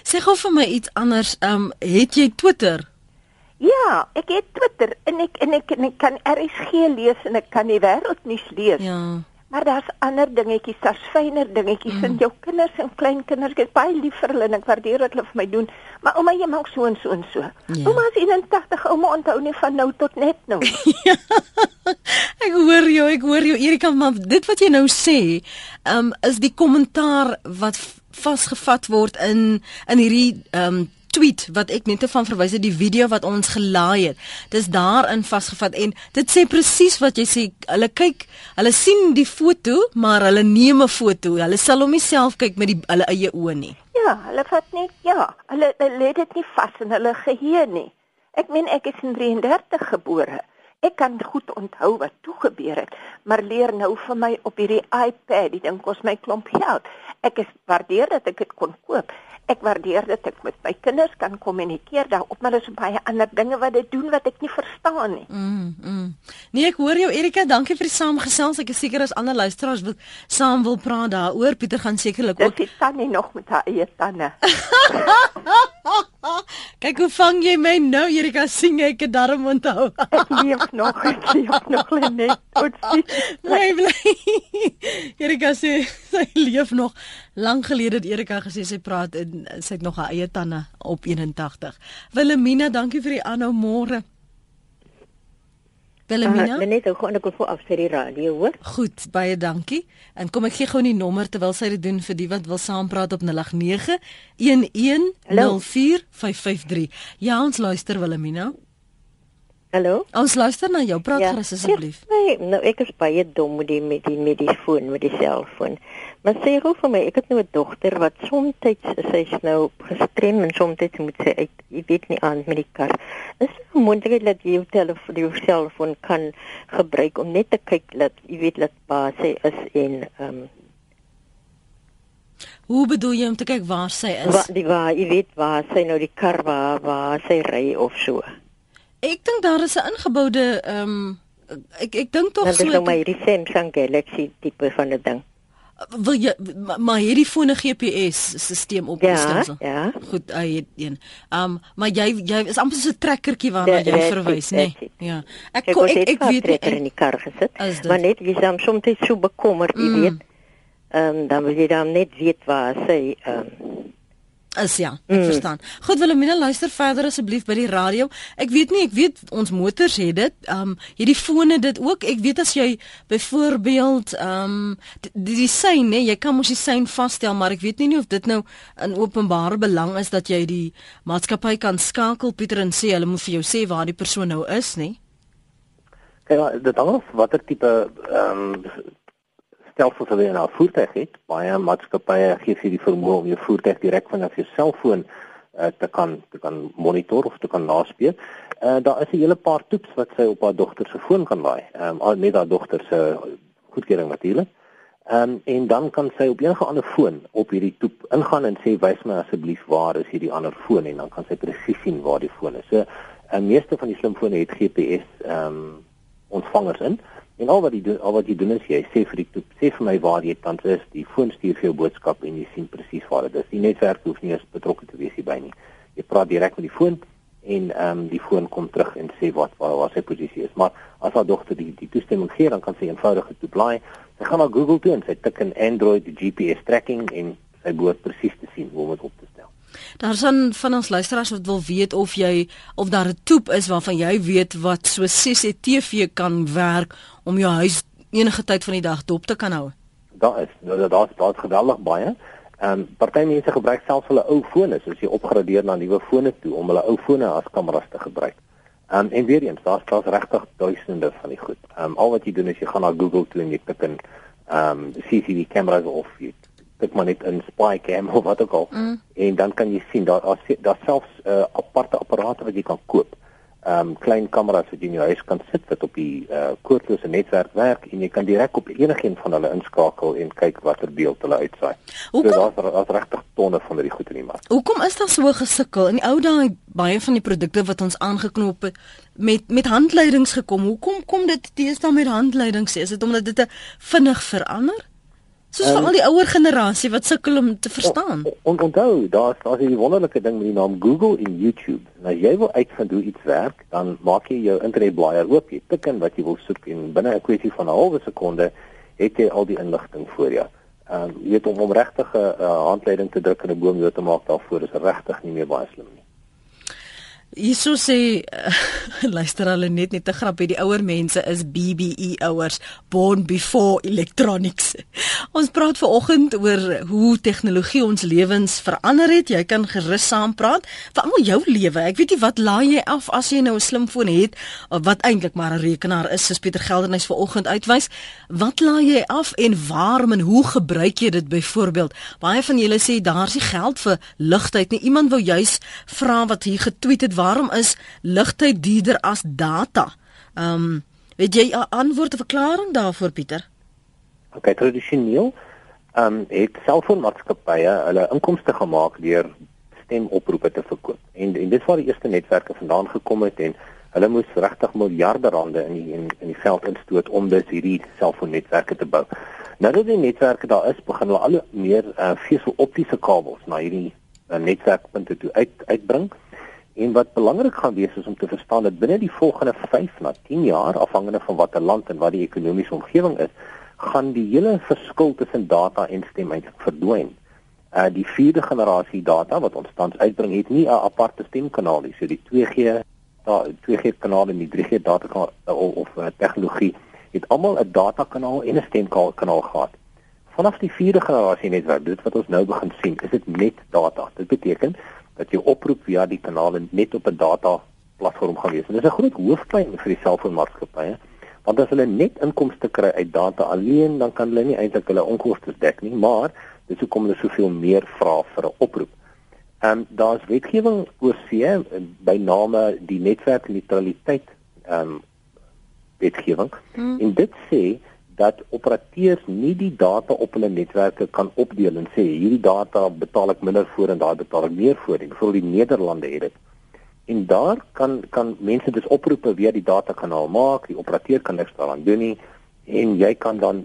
Sê gou vir my iets anders. Ehm um, het jy Twitter? Ja, ek het Twitter en ek en ek, en ek kan RSG lees en ek kan die wêreldnuus lees. Ja. Maar daar's ander dingetjies, daar's fyner dingetjies mm. in jou kinders en kleinkinders. Ek is baie lief vir hulle en ek waardeer wat hulle vir my doen. Maar ouma, jy maak so en so en so. Ja. Ouma is 81, ouma onthou nie van nou tot net nou. ja. Ek hoor jou, ek hoor jou Erika, maar dit wat jy nou sê, um, is die kommentaar wat vasgevat word in in hierdie um, tweet wat ek net van verwys het die video wat ons gelaai het. Dis daarin vasgevat en dit sê presies wat jy sê. Hulle kyk, hulle sien die foto, maar hulle neem 'n foto. Hulle sal hom nie self kyk met die hulle eie oë nie. Ja, hulle vat net ja, hulle lê dit nie vas in hulle geheue nie. Ek meen ek is in 33 gebore. Ek kan goed onthou wat toe gebeur het, maar leer nou vir my op hierdie iPad, dit ding kos my klomp geld. Ek is waardeer dat ek dit kon koop ek waardeer dit ek met my kinders kan kommunikeer daarop maar daar is baie ander dinge wat dit doen wat ek nie verstaan nie. Mm. mm. Nee, ek hoor jou Erika, dankie vir die saamgesels. Ek is seker as ander luisteraars wil saam wil praat daaroor. Pieter gaan sekerlik ook. Dit is tannie nog met haar eie tande. Kyk hoe vang jy my nou Erika sien ek het darm onthou. ek leef nog, ek leef nog net. Bly bly. Erika sê sy leef nog. Lank gelede het Erika gesê sy praat en sy het nog haar eie tande op 81. Wilhelmina, dankie vir die aanhou môre. Wilhelmina? Uh, net gou net gou af vir die radio, hoor. Goed, baie dankie. En kom ek gee gou die nommer terwyl sy dit doen vir die wat wil saampraat op 089 1104553. Ja, ons luister Wilhelmina. Hallo. Ons luister na jou. Praat ja, gerus asseblief. Nee, nou ek is baie dom met die met die met die foon, met die selfoon. Maar sê gou vir my, ek het nou 'n dogter wat soms sy's nou gestrem en soms moet sy uit, jy weet nie aan met die kar. Is dit moontlik dat jy jou telefoon, jou selfoon kan gebruik om net te kyk dat jy weet dat pa sê is en ehm um, Hoe bedoel jy om te kyk waar sy is? Waar die waar, jy weet waar sy nou die kar waar waar sy ry of so. Ek dink daar is 'n ingeboude ehm um, ek ek dink tog so is nou my hierdie Samsung Galaxy tipe van 'n ding. Wil jy maar, maar hierdie fone GPS stelsel opgestel. Ja, ja. Goed, hy het een. Um, maar jy jy is amper so 'n trekkertjie waarna jy verwys, nê? it. Ja. Ek Ek kon ek, ek, ek weet nie. in die kar gesit. Maar net jy is soms so bekommerd, jy Mm. weet. Ehm um, dan wil jy dan net weet waar sy ehm um, Is ja, ek mm. verstaan. Goed Wilhelmina, luister verder asseblief by die radio. Ek weet nie, ek weet ons motors het dit. Ehm um, hierdie fone dit ook. Ek weet as jy byvoorbeeld ehm um, die, die sein, nê, jy kan mos die sein vasstel, maar ek weet nie, nie of dit nou in openbare belang is dat jy die maatskappy kan skakel Pieter en sê hulle moet vir jou sê waar die persoon nou is, nê? Maar dit hang af watter tipe ehm um, stelsels hulle in 'n voertuig het. Baie maatskappye gee vir die vermoë om jou voertuig direk vanaf jou selfoon uh, te kan te kan monitor of te kan naspeel. Uh, daar is 'n hele paar toeps wat sy op haar dogter se foon kan laai. Ehm um, met haar dogter se goedkeuring natuurlik. Ehm um, en dan kan sy op enige ander foon op hierdie toep ingaan en sê wys my asseblief waar is hierdie ander foon en dan kan sy presies sien waar die foon is. So, en meeste van die slimfone het GPS ehm um, ontvangers in. En al wat jy doen, al wat jy doen is jy sê vir die toep, sê vir my waar jy tans is, die foon stuur vir jou boodskap en jy sien presies waar dit is. Die netwerk hoef nie eens betrokke te wees hierby nie. Jy praat direk met die foon en ehm um, die foon kom terug en sê wat waar, waar sy posisie is. Maar as haar dogter die die toestemming gee, dan kan sy eenvoudig dit toeplaai. Sy gaan na Google toe en sy tik in Android GPS tracking en sy behoort presies te sien hoe om dit op te stel. Daar's dan van ons luisteraars wat wil weet of jy of daar 'n toep is waarvan jy weet wat so CCTV kan werk om jou huis enige tyd van die dag dop te kan hou. Daar is daar daar's daar's geweldig baie. Ehm um, party mense gebruik selfs hulle ou fone, soos jy opgradeer na nuwe fone toe om hulle ou fone as kameras te gebruik. Ehm um, en weer eens, daar's daar's regtig duisende van die goed. Ehm um, al wat jy doen is jy gaan na Google toe en jy tik in ehm um, CCTV kameras of jy tik maar net in spycam of wat ook al mm. en dan kan jy sien daar daar's daar selfs uh, aparte apparate wat jy kan koop. Ehm um, klein kameras wat jy in jou huis kan sit wat op die uh, koordlose netwerk werk en jy kan direk op enigiets van hulle inskakel en kyk watter beeld hulle uitsaai. Hoekom- So daar's daar's regtig tonne van hierdie goed in die mark. Hoekom is daar so gesukkel? In die ou dae baie van die produkte wat ons aangeknop het met met handleidings gekom. Hoekom kom dit teenoor met handleidings? Is dit omdat dit vinnig verander? Soos um, vir al die ouer generasie wat sukkel om te verstaan. On, onthou, daar's daar's 'n wonderlike ding met die naam Google en YouTube. As jy wil uitvind hoe iets werk, dan maak jy jou internetblaaier oop, jy tik in wat jy wil soek en binne 'n kwessie van 'n halwe sekonde het jy al die inligting voor jou. Ehm um, jy weet om om regtig 'n uh, handleiding te druk en 'n boom dood te maak daarvoor is regtig nie meer baie slim nie. Hierso sê uh, luister hulle net net 'n grapie die ouer mense is BBE ouers born before electronics. Ons praat ver oggend oor hoe tegnologie ons lewens verander het. Jy kan gerus saam praat veral jou lewe. Ek weet nie wat laai jy af as jy nou 'n slimfoon het of wat eintlik maar 'n rekenaar is soos Pieter Geldenhuys ver oggend uitwys. Wat laai jy af en waarom en hoe gebruik jy dit byvoorbeeld? Baie van julle sê daar's nie geld vir ligtyd nie. Iemand wou juis vra wat hier getweet het waarom is ligtyd duurder as data? Ehm um, weet jy 'n antwoord of verklaring daarvoor Pieter? Okay, tradisioneel ehm um, het selfoonmaatskappye hulle inkomste gemaak deur stemoproepe te verkoop. En en dit waar die eerste netwerke vandaan gekom het en hulle moes regtig miljarde rande in die in, in die veld instoot om dus hierdie selfoonnetwerke te bou. Nou dat die netwerke daar is, begin hulle al meer uh, veseloptiese kabels na hierdie uh, netwerkpunte toe uit uitbring. En wat belangrik gaan wees is om te verstaan dat binne die volgende 5 na 10 jaar afhangende van watter land en wat die ekonomiese omgewing is, gaan die hele verskil tussen data en stem eintlik verdwyn. Uh die vierde generasie data wat ons tans uitbring het nie 'n aparte stemkanaal nie. So die 2G da 2G kanaal en die 3G data kanaal of, of uh, tegnologie het almal 'n datakanaal en 'n stemkanaal gehad. Vanaf die vierde generasie netwerk, dit wat ons nou begin sien, is dit net data. Dit beteken dat jy oproep via die kanale net op 'n data platform gaan wees. En dis 'n groot hoofpyn vir die selfoonmaatskappye, want as hulle net inkomste kry uit data alleen, dan kan hulle nie eintlik hulle onkoste dek nie, maar dis hoekom hulle soveel meer vra vir 'n oproep. Ehm um, daar's wetgewing oor see by name die netwerkneutraliteit ehm um, wetgewing. Hmm. En dit sê dat operateurs nie die data op hulle netwerke kan opdeel en sê hierdie data betaal ek minder voor en daai betaal ek meer voor nie. Vir die Nederlande het dit. En daar kan kan mense dus oproepe via die datakanaal maak. Die operateur kan niks daaraan doen nie en jy kan dan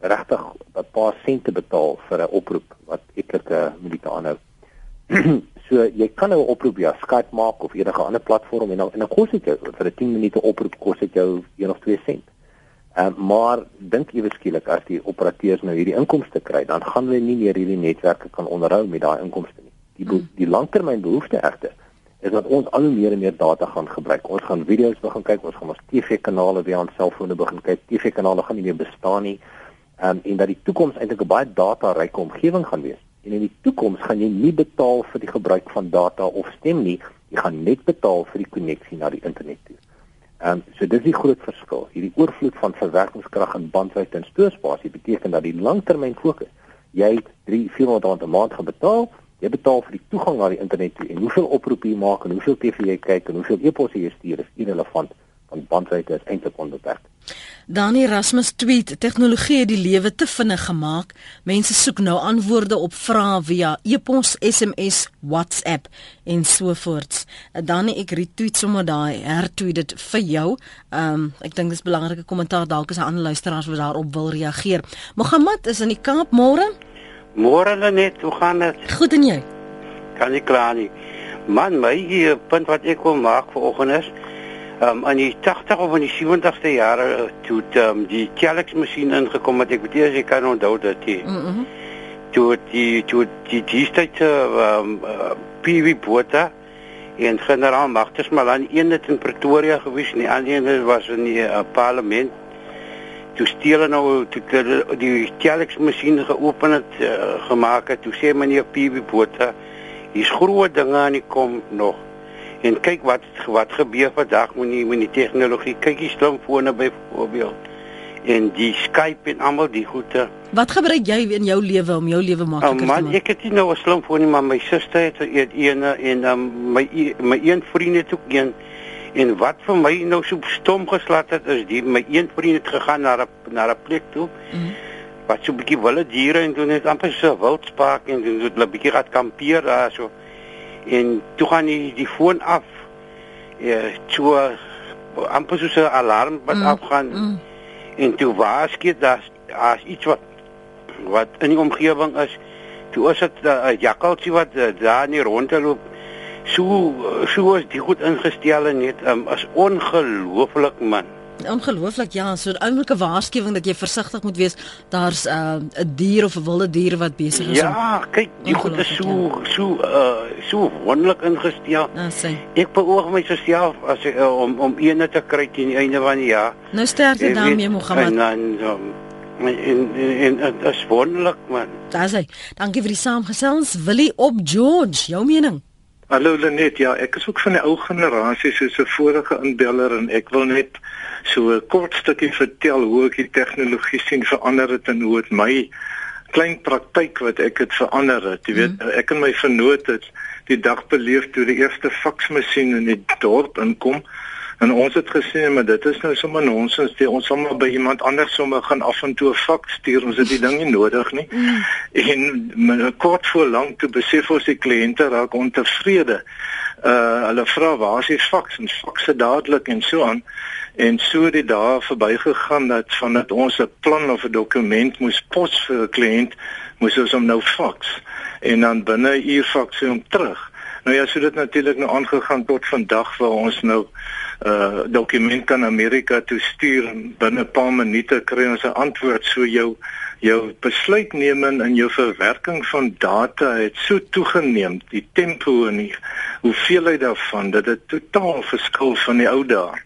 regtig 'n paar sente betaal vir 'n oproep wat etlike minute aanhou. so jy kan nou 'n oproep via Skype maak of enige ander platform en dan en dan kos dit jou vir 'n 10 minute oproep kos dit jou 1 of 2 sent. Uh, maar dink ewe skielik as die operateurs nou hierdie inkomste kry, dan gaan hulle nie meer hierdie netwerke kan onderhou met daai inkomste nie. Die hmm. die langtermynbehoefte egter is dat ons al hoe meer en meer data gaan gebruik. Ons gaan video's begin kyk, ons gaan ons TV-kanale via ons selfone begin kyk. TV-kanale gaan nie meer bestaan nie. Um, en dat die toekoms eintlik 'n baie data-ryke omgewing gaan wees. En in die toekoms gaan jy nie betaal vir die gebruik van data of stem nie, jy gaan net betaal vir die koneksie na die internet toe. Ehm um, so dis die groot verskil. Hierdie oorvloed van verwerkingskrag en bandwydte en stoorspasie beteken dat die langtermyn fokus jy 3 400 rand 'n maand gaan betaal Jy betaal vir die toegang na die internet toe en hoeveel oproepe jy maak en hoeveel TV jy kyk en hoeveel e-posse jy stuur is irrelevant want bandwydte is eintlik onbeperk. Dani Erasmus tweet: Tegnologie het die lewe te vinnig gemaak. Mense soek nou antwoorde op vrae via e-pos, SMS, WhatsApp en so voorts. Dani ek retweet sommer daai hertweet dit vir jou. Ehm um, ek dink dis 'n belangrike kommentaar dalk as 'n ander luisteraars wat daarop wil reageer. Mohammed is in die Kaap môre. Môre net, hoe gaan dit? Goed en jy? Kan nie kla nie. Man, my hier, punt wat ek wil maak vanoggend is, um, in die 80 of in die 70ste jare toe um, die telex masjien ingekom het, ek weet as jy kan onthou dat die mm -hmm. toe die toe die dienstyd um, uh, PV Botha en generaal Magtes Malan een het in Pretoria gewees en die ander een was in die uh, parlement toe steel nou toe die, die telex masjien geopen het uh, gemaak het toe sê meneer PB Botha hier's groot dinge aan die kom nog en kyk wat wat gebeur vandag met die met die tegnologie kyk die slimfone byvoorbeeld en die Skype en almal die goeie wat gebruik jy in jou lewe om jou lewe makliker oh, man, te maak ek het nie nou 'n slimfoon nie maar my suster het een en um, my my een vriend het ook een En wat vir my nou so stom geslat het is die my een vriend het gegaan na 'n na 'n plek toe. Mm. Wat so 'n bietjie wilde diere en doen net amper so wildspark en doen so 'n bietjie gat kampeer daar so. En toe gaan die die foon af. Ja, toe amper so 'n alarm wat mm. afgaan. Mm. En toe waarskynlik daar as iets wat wat in die omgewing is. Toe is dit 'n jakkalsie wat uh, daar nie rondloop so so is die goed ingestel net um, as ongelooflik man. Ongelooflik ja, so 'n oulike waarskuwing dat jy versigtig moet wees. Daar's uh, 'n uh, dier of 'n wilde dier wat besig is. Ja, om... kyk, die goed is so ja. so uh so wonderlik ingestel. Sien. Ek beoog my self as uh, om om eene te kry teen die einde van die jaar. Nou sterkte daarmee Mohammed. En dan um, en en dit is wonderlik man. Daar's hy. Dankie vir die saamgesels. Willie op George, jou mening? Hallo Lenet, ja, ek is ook van die ou generasie soos 'n vorige inbeller en ek wil net so 'n kort stukkie vertel hoe ek die tegnologie sien verander het en hoe dit my klein praktyk wat ek het verander het. Jy weet, mm. ek en my vernoot het die dag beleef toe die eerste faksmasjien in die dorp inkom. En ons het gesê maar dit is nou sommer nonsens, die ons sommer by iemand anders sommer gaan af en toe 'n faks stuur, ons het die ding nie nodig nie. Mm. En kort voor lank toe besef ons die kliënte raak ontevrede. Uh hulle vra waar is die faks en fakse dadelik en so aan. En so die dae verbygegaan dat vandat ons 'n plan of 'n dokument moes pos vir 'n kliënt, moes ons hom nou faks en dan binne 'n uur faks hom terug. Nou ja, so dit natuurlik nou aangegaan tot vandag waar ons nou uh dokument kan Amerika toe stuur en binne 'n paar minute kry ons 'n antwoord so jou jou besluitneming en jou verwerking van data het so toegeneem die tempo en die hoeveelheid daarvan dat dit totaal verskil van die ou dae.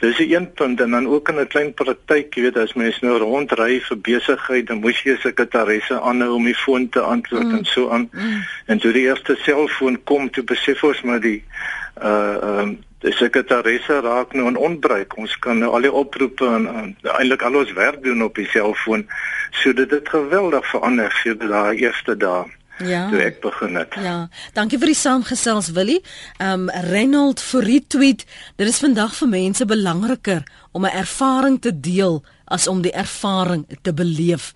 Dis 'n een punt en dan ook in 'n klein praktyk, jy weet as mense nou rondry vir besigheid, dan moet jy 'n sekretaresse aanhou om die foon te antwoord mm. en so aan. Mm. En toe die eerste selfoon kom, toe besef ons maar die uh ehm um, die sekretaresse raak nou in onbruik. Ons kan nou al die oproepe en, en eintlik al ons werk doen op die selfoon. So dit het geweldig verander vir daai eerste dae. Ja. Toe ek begin het. Ja. Dankie vir die saamgesels Willie. Um Reynold vir retweet. Dit is vandag vir mense belangriker om 'n ervaring te deel as om die ervaring te beleef.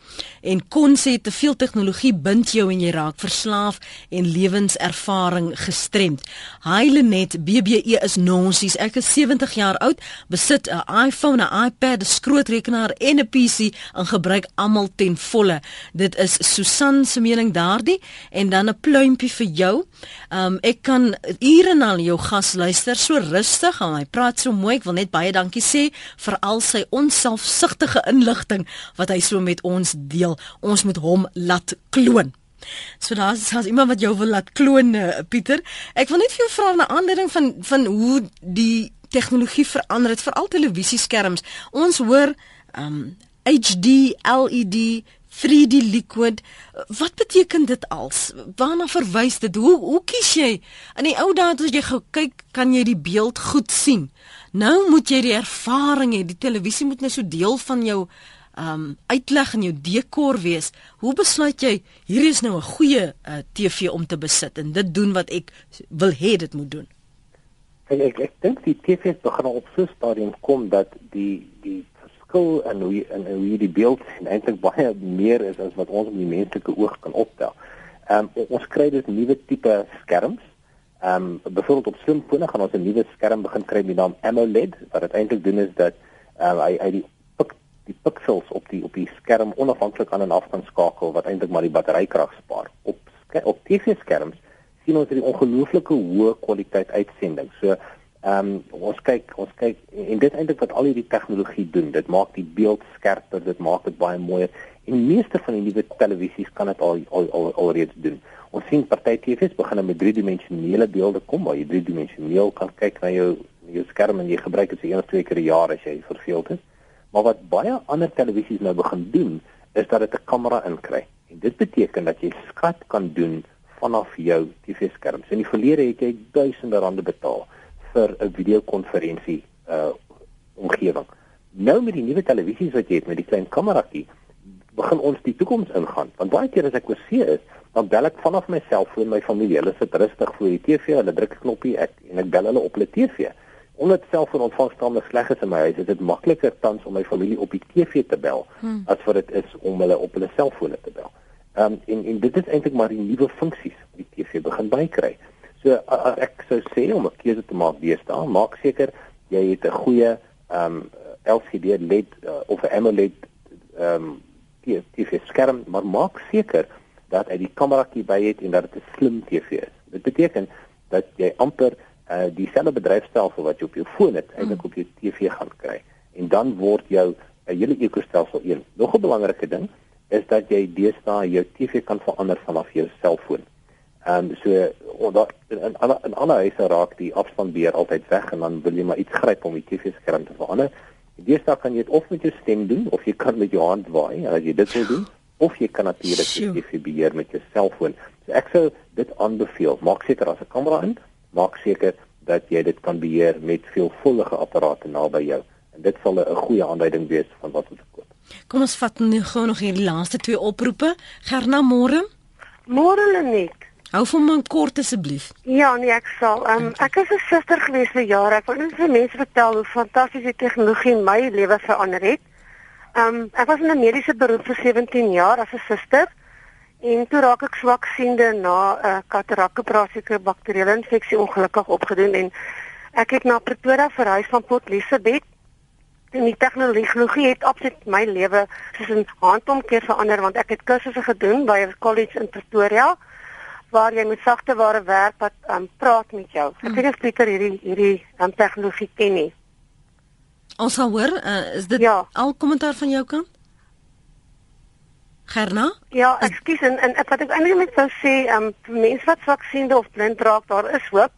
En kon sê te veel tegnologie bind jou en jy raak verslaaf en lewenservaring gestremd. Heilenet BBE is nonsies. Ek is 70 jaar oud, besit 'n iPhone, 'n iPad, 'n skrootrekenaar en 'n PC en gebruik almal ten volle. Dit is Susan se mening daardie en dan 'n pluimpie vir jou. Um ek kan ure na jou gas luister so rustig en hy praat so mooi. Ek wil net baie dankie sê vir al sy onselfsug pragtige inligting wat hy so met ons deel. Ons moet hom laat kloon. So daar's daar's iemand wat jou wil laat kloon uh, Pieter. Ek wil net vir jou vra 'n aanleiding van van hoe die tegnologie verander het veral televisieskerms. Ons hoor um HD, LED 3D liquid. Wat beteken dit als? Waarna verwys dit? Hoe hoe kies jy? In die ou dae as jy kyk, kan jy die beeld goed sien. Nou moet jy die ervaring hê. Die televisie moet nou so deel van jou um uitleg en jou dekor wees. Hoe besluit jy hierdie is nou 'n goeie uh, TV om te besit en dit doen wat ek wil hê dit moet doen? Ek ek, ek dink die TV's begin op so 'n stadium kom dat die die verskil in hoe in hoe die beeld eintlik baie meer is as wat ons met die menslike oog kan optel. Um ons kry dus nuwe tipe skerms Ehm um, byvoorbeeld op slimfone gaan ons 'n nuwe skerm begin kry met die naam AMOLED wat eintlik doen is dat ehm uh, hy hy die pik, die pixels op die op die skerm onafhanklik aan en af kan skakel wat eintlik maar die batterykrag spaar. Op op TV-skerms sien ons hierdie ongelooflike hoë kwaliteit uitsending. So ehm um, ons kyk ons kyk en dit eintlik wat al hierdie tegnologie doen. Dit maak die beeld skerper, dit maak dit baie mooier. En die meeste van die nuwe televisies kan dit al al al alreeds doen. Ons sien party TV's begin met driedimensionele beelde kom waar jy driedimensioneel kan kyk na jou jou skerm en jy gebruik dit se een of twee keer per jaar as jy verveeld is. Maar wat baie ander televisies nou begin doen, is dat dit 'n kamera inkry. En dit beteken dat jy skat kan doen vanaf jou TV-skerm. In die verlede het jy duisende rande betaal vir 'n videokonferensie uh omgewing. Nou met die nuwe televisies wat jy het met die klein kameratjie, begin ons die toekoms ingaan. Want baie keer as ek oorsee is, dan bel ek vanaf my selfoon my familie. Hulle sit rustig voor die TV, hulle druk 'n knoppie ek en ek bel hulle op hulle TV. Omdat selfoonontvangsstande sleg is in my huis, is dit makliker tans om my familie op die TV te bel hmm. as wat dit is om hulle op hulle selfone te bel. Ehm um, en en dit is eintlik maar die nuwe funksies wat die TV begin bykry. So as ek sou sê om 'n keuse te maak deesdae, maak seker jy het 'n goeie ehm um, LCD LED uh, of 'n AMOLED ehm um, TV skerm, maar maak seker dat hy die kamerakie by het en dat dit 'n slim TV is. Dit beteken dat jy amper uh, dieselfde bedryfstelsel wat jy op jou foon het, eintlik op jou TV gaan kry. En dan word jou 'n uh, hele ekostelsel een. Nog 'n belangrike ding is dat jy deesdae jou TV kan verander vanaf jou selfoon. Ehm um, so onder in in alle in alle huise raak die afstandbeheer altyd weg en dan wil jy maar iets gryp om die TV-skerm te verander. Deesdae kan jy dit of met jou stem doen of jy kan met jou hand waai as jy dit wil doen of jy kan natuurlik die TV beheer met jou selfoon. So ek sou dit aanbeveel. Maak seker as 'n kamera in, maak seker dat jy dit kan beheer met veelvuldige apparate naby jou. En dit sal 'n goeie aanduiding wees van wat moet koop. Kom ons vat nou gou nog hierdie laaste twee oproepe. Gerna môre. Môre Lenet. Hou vir my kort asseblief. Ja, nee, ek sal. Um, ek is 'n suster gewees vir jare. Ek wil net vir mense vertel hoe fantastiese tegnologie my lewe verander het. Ehm um, ek was in 'n mediese beroep vir 17 jaar as 'n suster en toe raak ek swaksiende na 'n uh, katarakoperasie vir bakterieële infeksie ongelukkig opgedoen en ek het na Pretoria verhuis van Port Elizabeth. En die tegnologie het absoluut my lewe soos 'n handomkeer verander want ek het kursusse gedoen by 'n college in Pretoria waar jy met sagte ware werk wat um, praat met jou. Ek weet nie of Pieter hierdie hierdie um, tegnologie ken nie. Ons sal hoor, uh, is dit ja. al kommentaar van jou kant? Gerna? Ja, ekskuus en, en wat ek eintlik net wou sê, um mense wat swaksiende of blind raak, daar is hoop.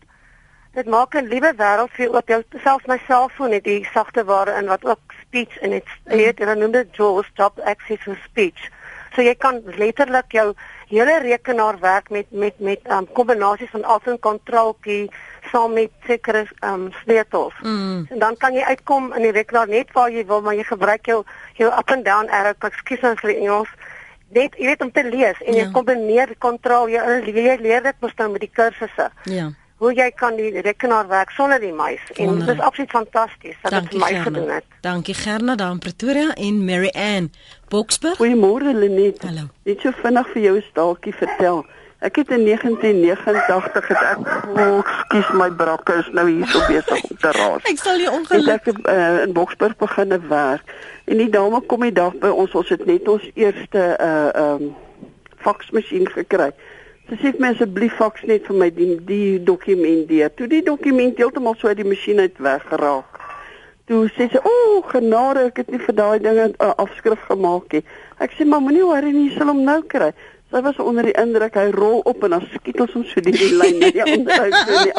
Dit maak 'n liewe wêreld vir jou selfs my selfoon het die sagte ware in wat ook speech en dit het en dan noem dit JAWS Stop Access to Speech. So jy kan letterlik jou hele rekenaar werk met met met um kombinasies van alt en kontrolkie saam met sekere um sleutels. Mm. En dan kan jy uitkom in die rekenaar net waar jy wil, maar jy gebruik jou jou up and down arrow, ekskuus as vir Engels, net jy weet om te lees en ja. jy kombineer die kontrol jy leer, leer dit mos nou met die kursusse. Ja. Hoe jy kan die rekenaar werk sonder die muis en dit is absoluut fantasties dat dit vir my Gerna. gedoen het. Dankie Gerna daar in Pretoria en Mary Ann Boksburg. Goeiemôre Lenet. Hallo. Net so vinnig vir jou 'n staaltjie vertel. Ek het in 1989 het ek oh, skus my brakke is nou hier so besig om te raas. Ek sal jou Het ongeluk. ek uh, in Boksburg begine werk en die dame kom die dag by ons ons het net ons eerste uh um faksmasjien gekry. Sy sê my asseblief faks net vir my die die dokument deur. Toe die dokument heeltemal so uit die masjien uit weggeraak. Toe sê sy, "O, oh, genade, ek het nie vir daai dinge 'n uh, afskrif gemaak nie." Ek sê, "Maar moenie worry nie, jy sal hom nou kry." Sy was onder die indruk, hy rol op en dan skiet ons hom so die lyn na die uit toe die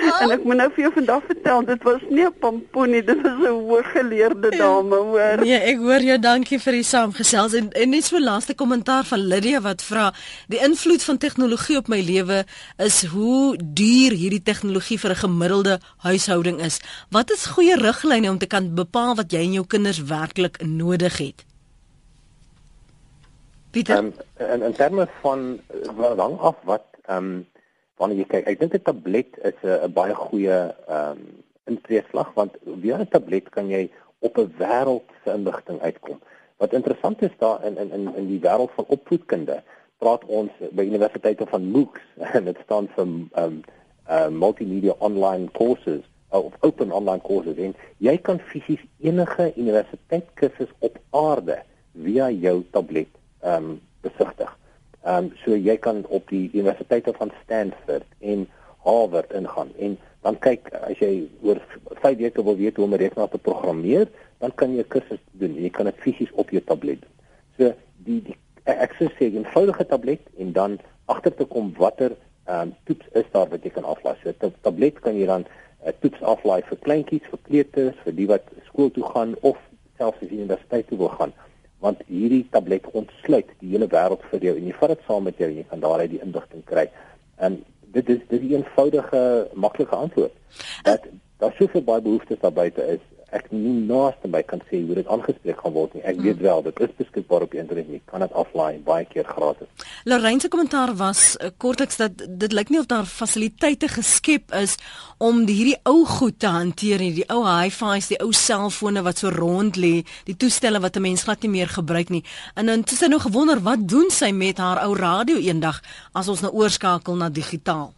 ander En ek moet nou vir jou vandag vertel, dit was nie 'n pampoen nie, dit was 'n hooggeleerde dame, hoor. Nee, ek hoor jou. Dankie vir die saamgesels en en net so laaste kommentaar van Lydia wat vra: "Die invloed van tegnologie op my lewe is hoe duur hierdie tegnologie vir 'n gemiddelde huishouding is. Wat is goeie riglyne om te kan bepaal wat jy en jou kinders werklik nodig het?" Pieter, Ehm in in terme van eh, wel hang af wat ehm um, wanneer jy kyk. Ek dink 'n tablet is 'n baie goeie ehm um, intreeslag want via 'n tablet kan jy op 'n wêreld se inligting uitkom. Wat interessant is daar in in in in die wêreld van opvoedkunde, praat ons by universiteite van MOOCs en dit staan vir ehm um, uh, multimedia online courses of open online courses en jy kan fisies enige universiteitskursus op aarde via jou tablet ehm um, besigtig. Ehm um, so jy kan op die universiteite van Stanford en Harvard ingaan en dan kyk as jy oor 5 weke wil weet hoe om 'n rekenaar te programmeer, dan kan jy 'n kursus doen en jy kan dit fisies op jou tablet doen. So die die ek sou sê 'n eenvoudige tablet en dan agter te kom watter ehm um, toets is daar wat jy kan aflaai. So 'n tablet kan jy dan 'n uh, toets aflaai vir kleintjies, vir kleuters, vir die wat skool toe gaan of selfs as jy universiteit toe wil gaan want hierdie tablet ontsluit die hele wêreld vir jou en jy vat dit saam met jou en jy kan daaruit die inligting kry. En dit is dit is 'n eenvoudige maklike antwoord. Dat daar soveel baie behoeftes daar buite is. Ek nie naaste by kan sê hoe dit aangespreek gaan word nie. Ek weet wel dit is beskikbaar op die internet nie. Kan dit aflaai baie keer gratis. Lorraine se kommentaar was uh, kortliks dat dit lyk nie of daar fasiliteite geskep is om die hierdie ou goed te hanteer nie, die ou hi-fi's, die ou selfone wat so rond lê, die toestelle wat 'n mens glad nie meer gebruik nie. En dan het sy nou gewonder wat doen sy met haar ou radio eendag as ons nou oorskakel na digitaal.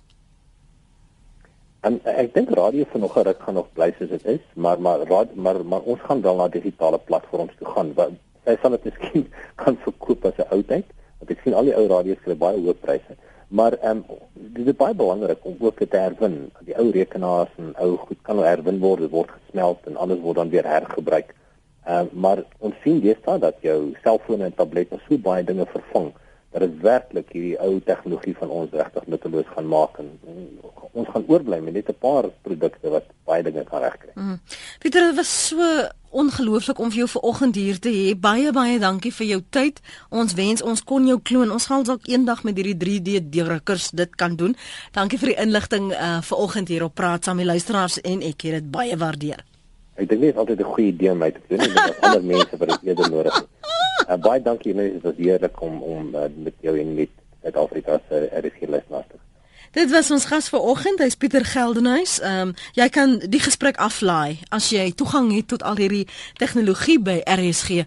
En uh, ek dink radio vir nog 'n ruk gaan nog bly soos dit is, maar maar rad, maar maar ons gaan wel na digitale platforms toe gaan. Wat sy sal dit miskien kan verkoop as 'n oudheid, want ek sien al die ou radio's kry baie hoë pryse. Maar ehm um, dit is baie belangrik om ook te herwin. Die ou rekenaars en ou goed kan nou herwin word, dit word gesmelt en alles word dan weer hergebruik. Ehm uh, maar ons sien deesdae dat jou selfone en tablette so baie dinge vervang dat dit werklik hierdie ou tegnologie van ons regtig nutteloos gaan maak en, en ons gaan oorbly met net 'n paar produkte wat baie dinge kan regkry. Mm. Pieter, dit was so ongelooflik om vir jou vanoggend hier te hê. Baie baie dankie vir jou tyd. Ons wens ons kon jou kloon. Ons gaan dalk eendag met hierdie 3D drukkers dit kan doen. Dankie vir die inligting uh vanoggend hier op Praat saam met luisteraars en ek het dit baie waardeer. Ek dink dit is altyd 'n goeie idee om my te doen. Dit is ander mense wat dit eerder nodig het. Uh, baie dankie mense, dit was heerlik om om uh, met jou en met Suid-Afrika se RSG luisteraars te Dit was ons gas vanoggend, hy's Pieter Geldenhuys. Ehm um, jy kan die gesprek aflaai as jy toegang het tot al hierdie tegnologie by rsg.co.za.